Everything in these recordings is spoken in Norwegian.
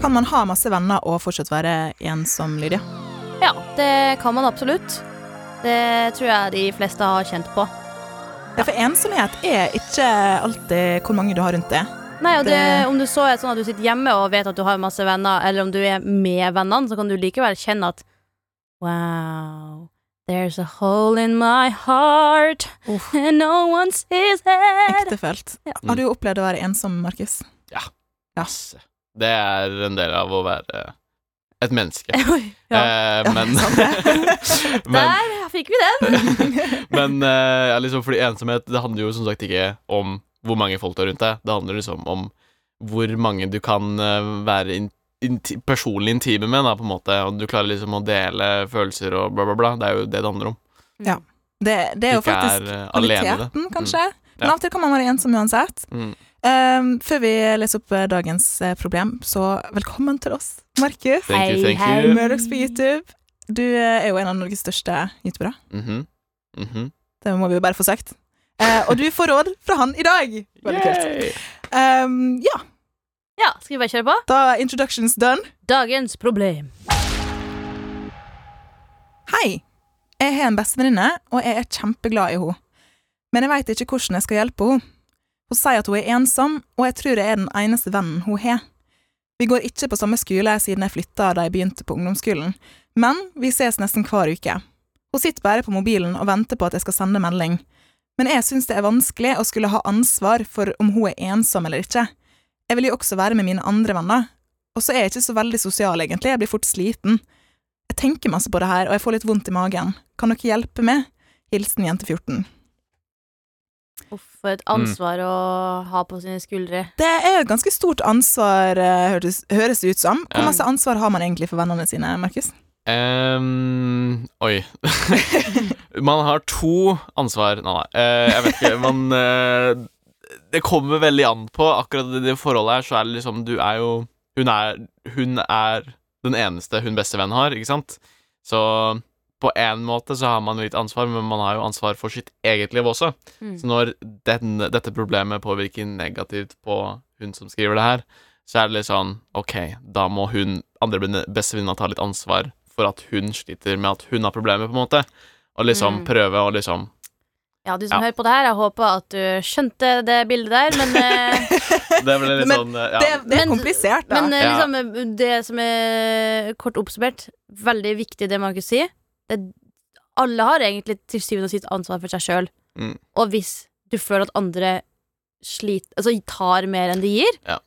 Kan man ha masse venner og fortsatt være ensom, Lydia? Ja, det kan man absolutt. Det tror jeg de fleste har kjent på. Ja, for ensomhet er ikke alltid hvor mange du har rundt deg. Nei, og det, Om du så er sånn at du sitter hjemme og vet at du har masse venner, eller om du er med vennene, så kan du likevel kjenne at Wow, there's a hole in my heart, and no one sees it. Ektefølt. Ja. Har du opplevd å være ensom, Markus? Ja. Masse. Det er en del av å være et menneske. Ja. Eh, men men, Der fikk vi den! men eh, liksom fordi ensomhet Det handler jo som sagt ikke om hvor mange folk du har rundt deg. Det handler liksom om hvor mange du kan eh, være in, in, personlig intime med, da, på en måte. Og du klarer liksom å dele følelser og bla, bla, bla. Det er jo det det handler om. Det, det er jo faktisk er kvaliteten, alene i det. Men av og til kan man være ensom uansett. Mm. Um, før vi leser opp eh, dagens eh, problem, så velkommen til oss, Markus. Thank you, Hei, thank hei. you. Murdochs på YouTube. Du eh, er jo en av Norges største youtubere. Mhm. Mhm. Det må vi jo bare få sagt. Uh, og du får råd fra han i dag! Veldig kult. Um, ja, Ja, skal vi bare kjøre på? da er introductions done. Dagens problem. Hei! Jeg har en bestevenninne, og jeg er kjempeglad i henne. Men jeg veit ikke hvordan jeg skal hjelpe henne. Hun sier at hun er ensom, og jeg tror jeg er den eneste vennen hun har. Vi går ikke på samme skole siden jeg flytta da jeg begynte på ungdomsskolen, men vi ses nesten hver uke. Hun sitter bare på mobilen og venter på at jeg skal sende melding. Men jeg syns det er vanskelig å skulle ha ansvar for om hun er ensom eller ikke. Jeg vil jo også være med mine andre venner, og så er jeg ikke så veldig sosial, egentlig, jeg blir fort sliten. Jeg tenker masse på det her, og jeg får litt vondt i magen. Kan dere hjelpe meg? Hilsen jente 14. Uff, et ansvar å ha på sine skuldre. Det er et ganske stort ansvar, eh, høres, høres det ut som. Hvor masse ansvar har man egentlig for vennene sine, Markus? Um, oi. man har to ansvar Nei, nei. Uh, jeg vet ikke. Man uh, Det kommer veldig an på. Akkurat i det forholdet her, så er det liksom Du er jo Hun er, hun er den eneste hun beste venn har, ikke sant? Så på en måte så har man jo litt ansvar, men man har jo ansvar for sitt eget liv også. Mm. Så når den, dette problemet påvirker negativt på hun som skriver det her, så er det litt sånn OK, da må hun andre bestevenninna ta litt ansvar for at hun sliter med at hun har problemer, på en måte. Og liksom Mm. prøve å liksom Ja, du som Ja. hører på det her, jeg håper at du skjønte det bildet der, men eh, Det ble litt Men sånn eh, ja. Det, det er Men- komplisert, da. Men eh, Ja. liksom, det som er kort oppsummert, veldig viktig det Markus sier. Det, alle har egentlig til syvende og sist ansvar for seg sjøl. Mm. Og hvis du føler at andre sliter, altså tar mer enn de gir, Ja.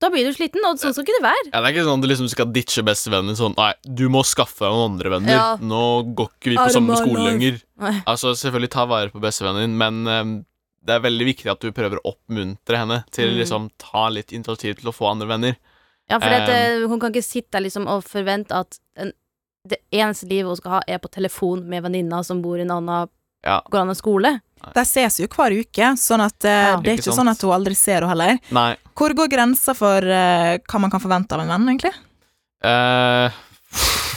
da blir du sliten, og sånn skal ikke det være. ja, Det er ikke sånn at du liksom skal ditche bestevennen sånn Nei, du må skaffe deg noen andre venner. Ja. Nå går ikke vi på samme skole lenger. Nei. Altså, selvfølgelig ta vare på bestevennen din, men um, det er veldig viktig at du prøver å oppmuntre henne til Mm. liksom ta litt initiativ til å få andre venner. Ja, for at, Um, hun kan ikke sitte der liksom og forvente at en, det eneste livet hun skal ha, er på telefon med venninna som bor i en annen Ja. går an skole. De ses jo hver uke, sånn at uh, Ja. det er Ikke ikke sant. sånn at hun aldri ser henne heller. Nei. Hvor går grensa for uh, hva man kan forvente av en venn, egentlig? Uh,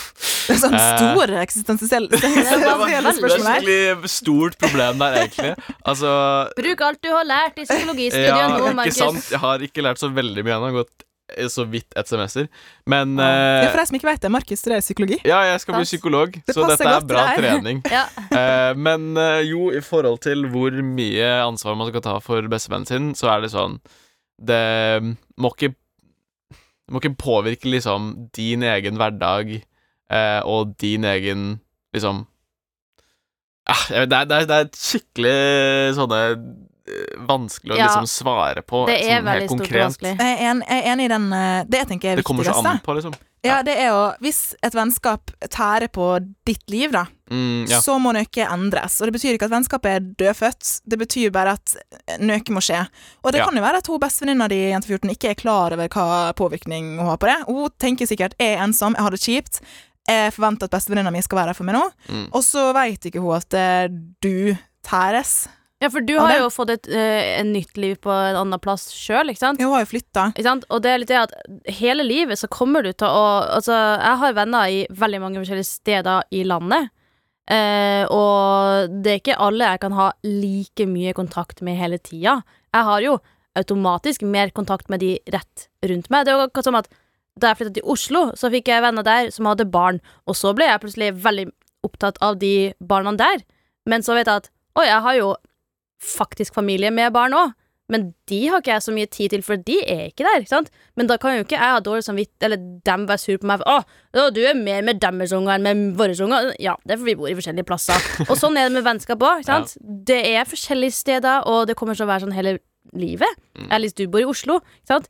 Det er sånn stor uh, eksistensiell veldig- er stort problem der, egentlig. Altså Bruk alt du har lært i psykologistudiet Ja, nå, ikke Markus. Jeg har ikke lært så veldig mye ennå. Gått så vidt et semester. Men Ja, eh, for deg som ikke vet det, Markus studerer psykologi. ja, jeg skal bli psykolog, Det så dette er bra til trening. Ja. Eh, men eh, jo, i forhold til hvor mye ansvar man skal ta for bestevennen sin, så er det sånn Det må ikke Det må ikke påvirke liksom din egen hverdag eh, og din egen liksom ah, det, er, det, er, det er skikkelig sånne eh, vanskelig å Ja, liksom svare på Det er sånn helt konkret. Stort Jeg er, en, jeg er enig i den eh, Det jeg tenker er Det kommer så an på, liksom. Ja, det er jo Hvis et vennskap tærer på ditt liv, da, Mm, ja. så må noe endres. Og det betyr ikke at vennskapet er dødfødt, det betyr bare at noe må skje. Og det Ja. kan jo være at hun bestevenninna di jente 14 ikke er klar over hva påvirkning hun har på det. Hun tenker sikkert 'jeg er ensom, jeg har det kjipt'. Jeg forventer at bestevenninna mi skal være her for meg nå, Mm. og så veit ikke hun at eh, du tæres. Ja, for du har jo fått et, uh, en nytt liv på en annen plass sjøl, ikke sant? Hun har jo flytta. Og det er litt det at hele livet så kommer du til å Altså, jeg har venner i veldig mange forskjellige steder i landet. Uh, og det er ikke alle jeg kan ha like mye kontakt med hele tida. Jeg har jo automatisk mer kontakt med de rett rundt meg. Det er jo akkurat som at da jeg flytta til Oslo, så fikk jeg venner der som hadde barn, og så ble jeg plutselig veldig opptatt av de barna der. Men så vet jeg at oi, jeg har jo faktisk familie med barn òg. Men de har ikke jeg så mye tid til, for de er ikke der. ikke sant? Men da kan jo ikke jeg ha dårlig samvittighet, eller dem være sur på meg. For, å, du er mer med deres unger enn med våre unger. Ja, det er fordi vi bor i forskjellige plasser. Og sånn er det med vennskap òg. Det er forskjellige steder, og det kommer til å være sånn hele livet. Alice, du bor i Oslo. Ikke sant?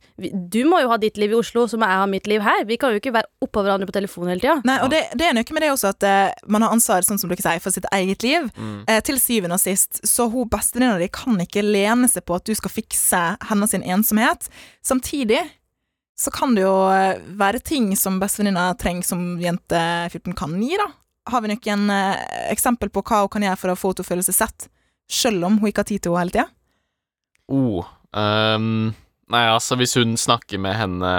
Du må jo ha ditt liv i Oslo, så må jeg ha mitt liv her. Vi kan jo ikke være oppå hverandre på telefonen hele tida. Nei, og det, det er noe med det også at uh, man har ansvar sånn som dere sier, for sitt eget liv. Mm. Uh, til syvende og sist. Så hun bestevenninna di kan ikke lene seg på at du skal fikse hennes ensomhet. Samtidig så kan det jo eh, være ting som bestevenninna trenger som jente 14 kan gi, da. Har vi noen uh, eksempel på hva hun kan gjøre for å få henne til å føle seg sett, selv om hun ikke har tid til henne hele tida? Oh, um, nei, altså, hvis hun snakker med henne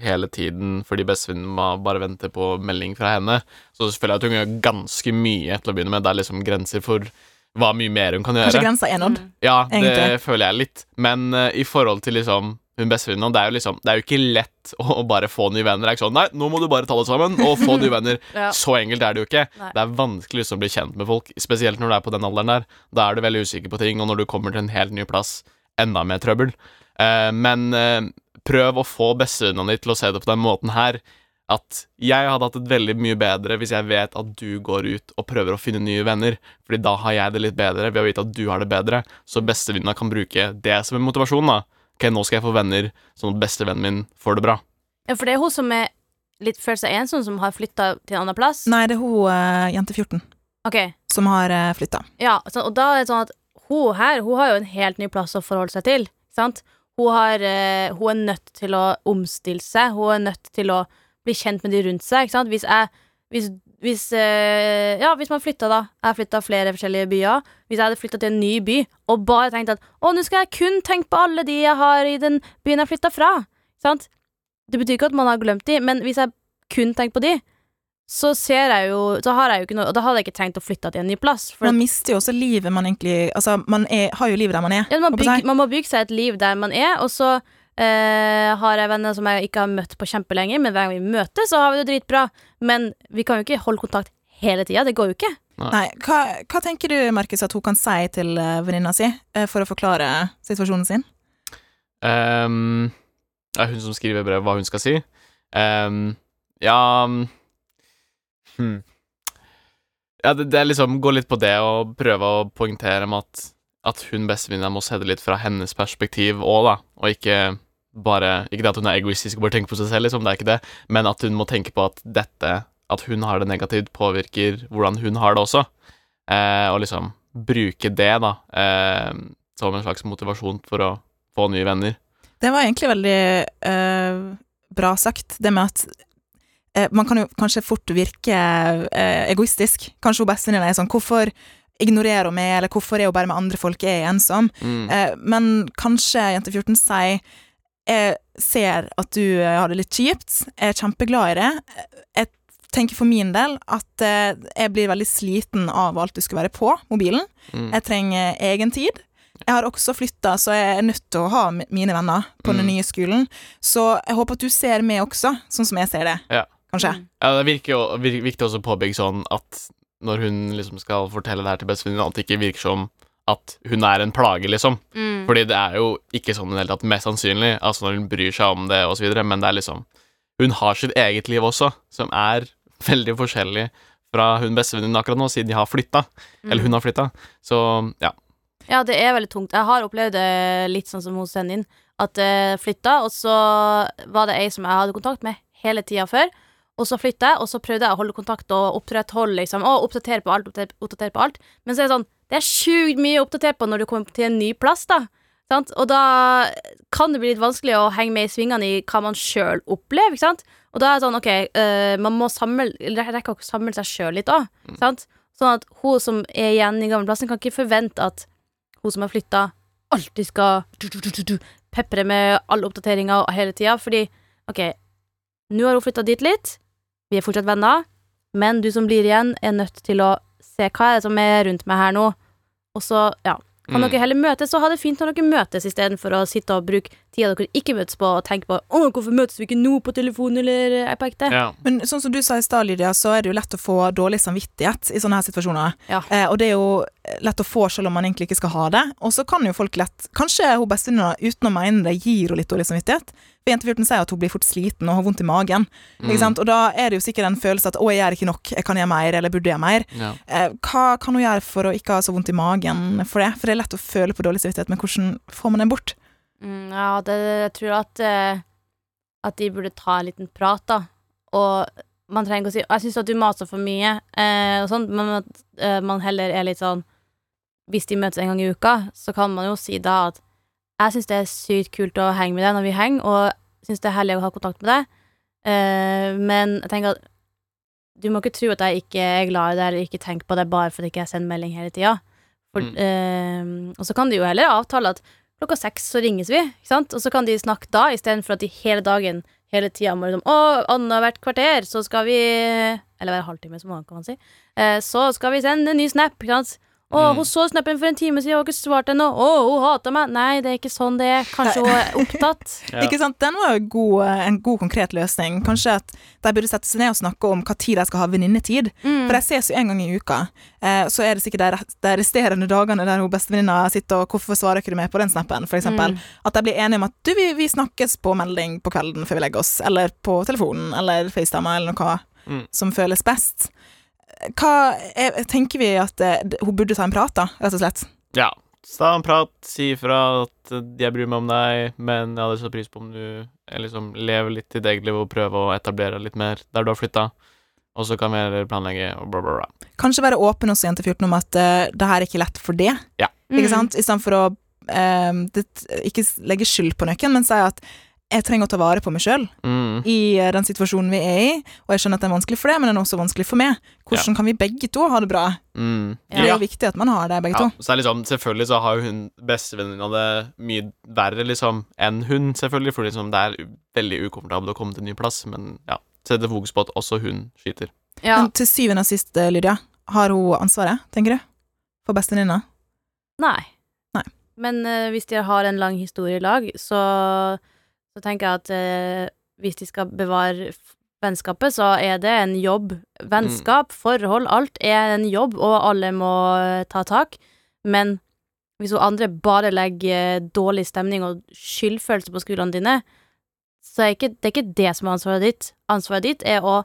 hele tiden fordi bestevennen må bare vente på melding fra henne, så føler jeg at hun gjør ganske mye til å begynne med. Det er liksom grenser for hva mye mer hun kan gjøre. Kanskje grensa er nådd? Ja, det egentlig. føler jeg litt. Men uh, i forhold til liksom hun bestevenninna, det er jo liksom Det er jo ikke lett å bare få nye venner. Det er ikke sånn Nei, nå må du bare ta det sammen og få nye venner. Ja. Så enkelt er det jo ikke. Nei. Det er vanskelig liksom, å bli kjent med folk, spesielt når du er på den alderen der. Da er du veldig usikker på ting, og når du kommer til en helt ny plass, enda mer trøbbel. Eh, men eh, prøv å få bestevennene dine til å se det på den måten her. At jeg hadde hatt det veldig mye bedre hvis jeg vet at du går ut og prøver å finne nye venner. Fordi da har jeg det litt bedre ved å vite at du har det bedre. Så bestevennene kan bruke det som en motivasjon. da Ok, nå skal jeg få venner, sånn at bestevennen min får det bra. Ja, for det er hun som er litt føler seg ensom, som har flytta til en annen plass. Nei, det er hun uh, jente 14 okay. som har uh, flytta. ja, så, Og da er det sånn at hun her Hun har jo en helt ny plass å forholde seg til. Sant? Hun, har, uh, hun er nødt til å omstille seg. Hun er nødt til å bli kjent med de rundt seg. Hvis jeg hvis, hvis, uh, ja, hvis man flytta, da. Jeg flytta flere forskjellige byer. Hvis jeg hadde flytta til en ny by og bare tenkt at å, nå skal jeg kun tenke på alle de jeg har i den byen jeg flytta fra. Sant? Det betyr ikke at man har glemt de, men hvis jeg kun tenker på de, så ser jeg jo Så har jeg jo ikke noe Og da hadde jeg ikke trengt å flytte til en ny plass. For Man mister jo også livet man egentlig Altså, man er, har jo livet der man er. Ja, man, Hva på bygg, seg? man må bygge seg et liv der man er, og så eh, har jeg venner som jeg ikke har møtt på kjempelenge, men hver gang vi møtes, så har vi det dritbra. Men vi kan jo ikke holde kontakt hele tida. Det går jo ikke. Nei, hva, hva tenker du, Markus, at hun kan si til uh, venninna si eh, for å forklare situasjonen sin? Um, det er hun som skriver brev hva hun skal si. Um, ja mm, hmm. Ja, det, det liksom gå litt på det og prøve å poengtere med at, at hun bestevenninna må se det litt fra hennes perspektiv òg, da, og ikke bare Ikke det at hun er egoistisk og bare tenker på seg selv, liksom, det er ikke det, men at hun må tenke på at dette At hun har det negativt, påvirker hvordan hun har det også, eh, og liksom bruke det, da, eh, som en slags motivasjon for å få nye venner. Det var egentlig veldig eh, bra sagt, det med at man kan jo kanskje fort virke eh, egoistisk. Kanskje bestevenninna er sånn 'Hvorfor ignorerer hun meg?' eller 'Hvorfor er hun bare med andre folk? Jeg er ensom?' Mm. Eh, men kanskje jente 14 sier 'Jeg ser at du eh, har det litt kjipt. Jeg er kjempeglad i det. Jeg tenker for min del at eh, jeg blir veldig sliten av alt du skal være på mobilen. Mm. Jeg trenger egen tid. Jeg har også flytta, så jeg er nødt til å ha mine venner på den Mm. nye skolen. Så jeg håper at du ser meg også, sånn som jeg ser det. Ja. Kanskje. Ja, det virker jo viktig også å påbygge sånn at når hun liksom skal fortelle det her til bestevenninna, at det ikke virker som at hun er en plage, liksom. Mm. Fordi det er jo ikke sånn i det hele tatt, mest sannsynlig, altså når hun bryr seg om det osv., men det er liksom Hun har sitt eget liv også, som er veldig forskjellig fra hun bestevenninnen akkurat nå, siden de har flytta. Eller hun har flytta. Så ja. Ja, det er veldig tungt. Jeg har opplevd det litt sånn som hos inn At jeg flytta, og så var det ei som jeg hadde kontakt med hele tida før. Og så flytta jeg, og så prøvde jeg å holde kontakt og opprettholde, liksom. Og oppdatere på alt, oppdatere, på alt. Men så er det sånn, det er sjukt mye å oppdatere på når du kommer til en ny plass, da. Sant? Og da kan det bli litt vanskelig å henge med i svingene i hva man sjøl opplever, ikke sant. Og da er det sånn, ok, uh, man må samle, rekke å samle seg sjøl litt òg. Mm. Sånn at hun som er igjen i gamleplassen, kan ikke forvente at hun som har flytta, alltid skal pepre med alle oppdateringer hele tida. Fordi, ok, nå har hun flytta dit litt, vi er fortsatt venner, men du som blir igjen, er nødt til å se hva er det som er rundt meg her nå. Og så, ja. Kan Mm. dere heller møtes, så ha det fint når dere møtes, istedenfor å sitte og bruke tida dere ikke møtes på, og tenke på å, hvorfor møtes vi ikke nå på telefon eller på ekte? Ja. Men sånn som du sa i stad, Lydia, så er det jo lett å få dårlig samvittighet i sånne her situasjoner. Ja. Eh, og det er jo lett å få selv om man egentlig ikke skal ha det. Og så kan jo folk lett Kanskje hun bestevenninna uten å mene det gir henne litt dårlig samvittighet. For jente 14 sier at hun blir fort sliten og har vondt i magen. Mm. Ikke sant? Og da er det jo sikkert en følelse at 'å, jeg gjør ikke nok, jeg kan gjøre mer', eller 'burde gjøre mer'. Ja. Eh, hva kan hun gjøre for å ikke ha så vondt i magen for det? For det er lett å føle på dårlig samvittighet, men hvordan får man den bort? Mm, ja, det, jeg tror at eh, At de burde ta en liten prat, da. Og man trenger ikke å si Jeg syns at du maser for mye, eh, og sånn, men at eh, man heller er litt sånn Hvis de møtes en gang i uka, så kan man jo si da at jeg syns det er sykt kult å henge med deg når vi henger, og syns det er herlig å ha kontakt med deg, Uh, men jeg tenker at du må ikke tro at jeg ikke er glad i deg eller ikke tenker på deg bare fordi ikke jeg sender melding hele tida. Mm. Uh, og så kan de jo heller avtale at klokka seks så ringes vi, ikke sant? Og så kan de snakke da, istedenfor at de hele dagen, hele tida må liksom Å, annethvert kvarter, så skal vi Eller hver halvtime, som man kan si. Uh, så skal vi sende en ny snap, ikke sant? Å, Mm. hun så snappen for en time siden og har ikke svart ennå. Å, hun hater meg. Nei, det er ikke sånn det er. Kanskje hun er opptatt. Ja. Ikke sant? Den var jo god, eh, en god, konkret løsning. Kanskje at de burde sette seg ned og snakke om hva tid de skal ha venninnetid. Mm. For de ses jo en gang i uka. Eh, så er det sikkert de, de resterende dagene der hun bestevenninna sitter og 'Hvorfor svarer ikke du meg på den snappen?' for eksempel. Mm. At de blir enige om at du, vi, vi snakkes på melding på kvelden før vi legger oss, eller på telefonen, eller FaceTime, eller noe Mm. som føles best. Hva er, tenker vi at eh, hun burde ta en prat, da, rett og slett? Ja. Ta en prat, si ifra at eh, jeg bryr meg om deg, men jeg hadde så pris på om du eh, liksom lever litt ditt eget liv og prøver å etablere litt mer der du har flytta. Og så kan vi heller planlegge og bla, bla, bla. Kanskje være åpen hos jente 14 om at uh, det her er ikke lett for det. Ikke Mm. sant? Istedenfor å eh, det, ikke legge skyld på noen, men si at jeg trenger å ta vare på meg sjøl Mm. i eh, den situasjonen vi er i, og jeg skjønner at det er vanskelig for det, men den er også vanskelig for meg. Hvordan kan vi begge to ha det bra? Mm. Det er jo viktig at man har det, begge Ja, to. så er liksom, selvfølgelig så har jo hun bestevenninna det mye verre liksom enn hun, selvfølgelig, for liksom, det er veldig ukomfortabelt å komme til en ny plass, men ja, sette fokus på at også hun sliter. Ja. Men til syvende og sist, eh, Lydia, har hun ansvaret, tenker du? For bestevenninna? Nei. Nei. Men uh, hvis de har en lang historie i lag, så, så tenker jeg at eh, hvis de skal bevare vennskapet, så er det en jobb. Vennskap, forhold, alt er en jobb, og alle må eh, ta tak. Men hvis hun andre bare legger eh, dårlig stemning og skyldfølelse på skuldrene dine, så er ikke, det er ikke det som er ansvaret ditt. Ansvaret ditt er å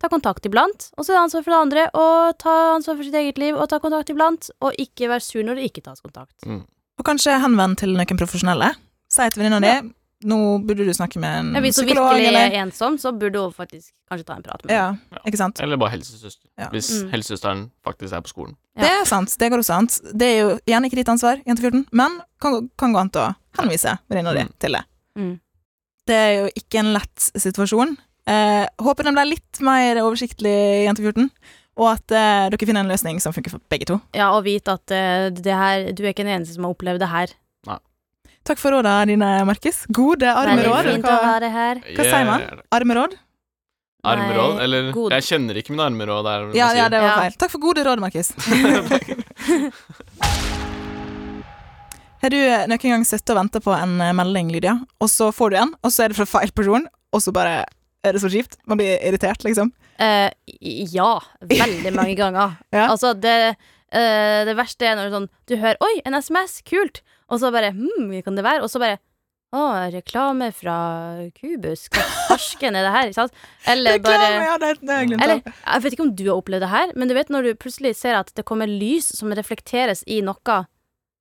ta kontakt iblant, og så er det ansvar for det andre å ta ansvar for sitt eget liv og ta kontakt iblant, og ikke være sur når det ikke tas kontakt. Og kanskje henvend til noen profesjonelle. Si til venninna Ja. di nå burde du snakke med en Ja, hvis du psykolog, virkelig eller er ensom, så burde hun faktisk kanskje ta en prat med Ja, Ja. ikke sant? Eller bare helsesøster, Ja. hvis Mm. helsesøsteren faktisk er på skolen. Ja. Det er sant, det går også an. Det er jo igjen ikke ditt ansvar, jente 14, men kan, kan gå an til å henvise venninna di Mm. til det. Mm. Det er jo ikke en lett situasjon. Eh, håper den ble litt mer oversiktlig, jente 14, og at eh, dere finner en løsning som funker for begge to. Ja, og vite at eh, det her, du er ikke den eneste som har opplevd det her. Takk for råda dine, Markus. Gode armeråd. Veldig fint å Hva, ha det her. Hva sier man? Armeråd? Armeråd? Nei, Eller god. Jeg kjenner ikke mine armeråd. Der, Ja, ja, det var Ja. feil. Takk for gode råd, Markus. Har du noen gang sittet og venta på en eh, melding, Lydia, og så får du en, og så er det fra feil person, og så bare er det så kjipt? Man blir irritert, liksom. Uh, ja, veldig mange ganger. Ja. Altså, det, eh, det verste er når sånn, du hører 'oi, en SMS, kult', og så bare 'hm, hva kan det være?' Og så bare 'å, reklame fra Kubus, hva farsken er det her?' Ikke sant? Eller bare Reklame, ja, det. Eller, jeg vet ikke om du har opplevd det her, men du vet når du plutselig ser at det kommer lys som reflekteres i noe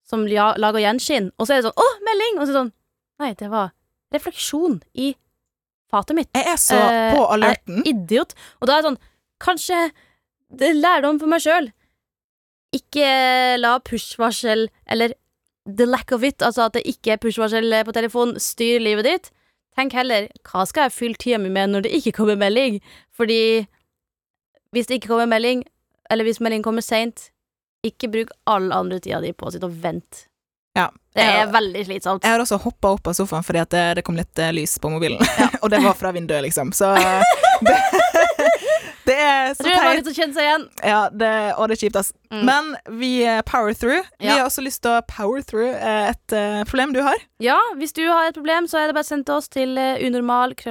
som lager gjenskinn, og så er det sånn 'Å, melding!' Og så er det sånn Nei, det var refleksjon i fatet mitt. Jeg er så uh, på jeg er. Idiot. Og da er det sånn Kanskje det er lærdom for meg sjøl. Ikke la push-varsel, eller the lack of it, altså at det ikke er push-varsel på telefon, styre livet ditt. tenk heller hva skal jeg fylle tida mi med når det ikke kommer melding? Fordi hvis det ikke kommer melding, eller hvis meldingen kommer seint, ikke bruk all andre tida di på å sitte og vente. Ja. Det er Jeg- veldig slitsomt. Jeg har også hoppa opp av sofaen fordi at det, det kom litt eh, lys på mobilen. og det var fra vinduet, liksom. Så eh, det, det er Jeg tror det er mange teit. som kjenner seg igjen. Ja, det, og det er kjipt, ass. Mm. Men vi eh, power through. Vi har også lyst til å power through eh, et eh, problem du har. Ja, hvis du har et problem, så er det bare å sende oss til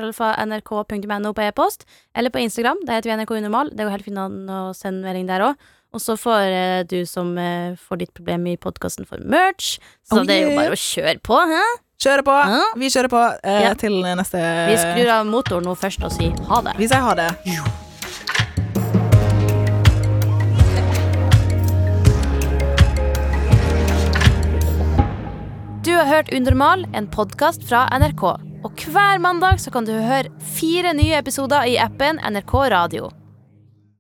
unormal.nrk.no på e-post, eller på Instagram. Der heter vi NRK Unormal. Det går helt fint å sende melding der òg. Og så får eh, du som eh, får ditt problem i podkasten, for merch. Så Oh, det er jo bare å kjøre på. Hæ? Kjøre på. Hæ? Vi kjører på eh, Ja. til neste Vi skrur av motoren nå først og sier ha det. Vi sier ha det. Har hørt Unormal, en podkast fra NRK. Og hver mandag så kan du høre fire nye episoder i appen NRK Radio.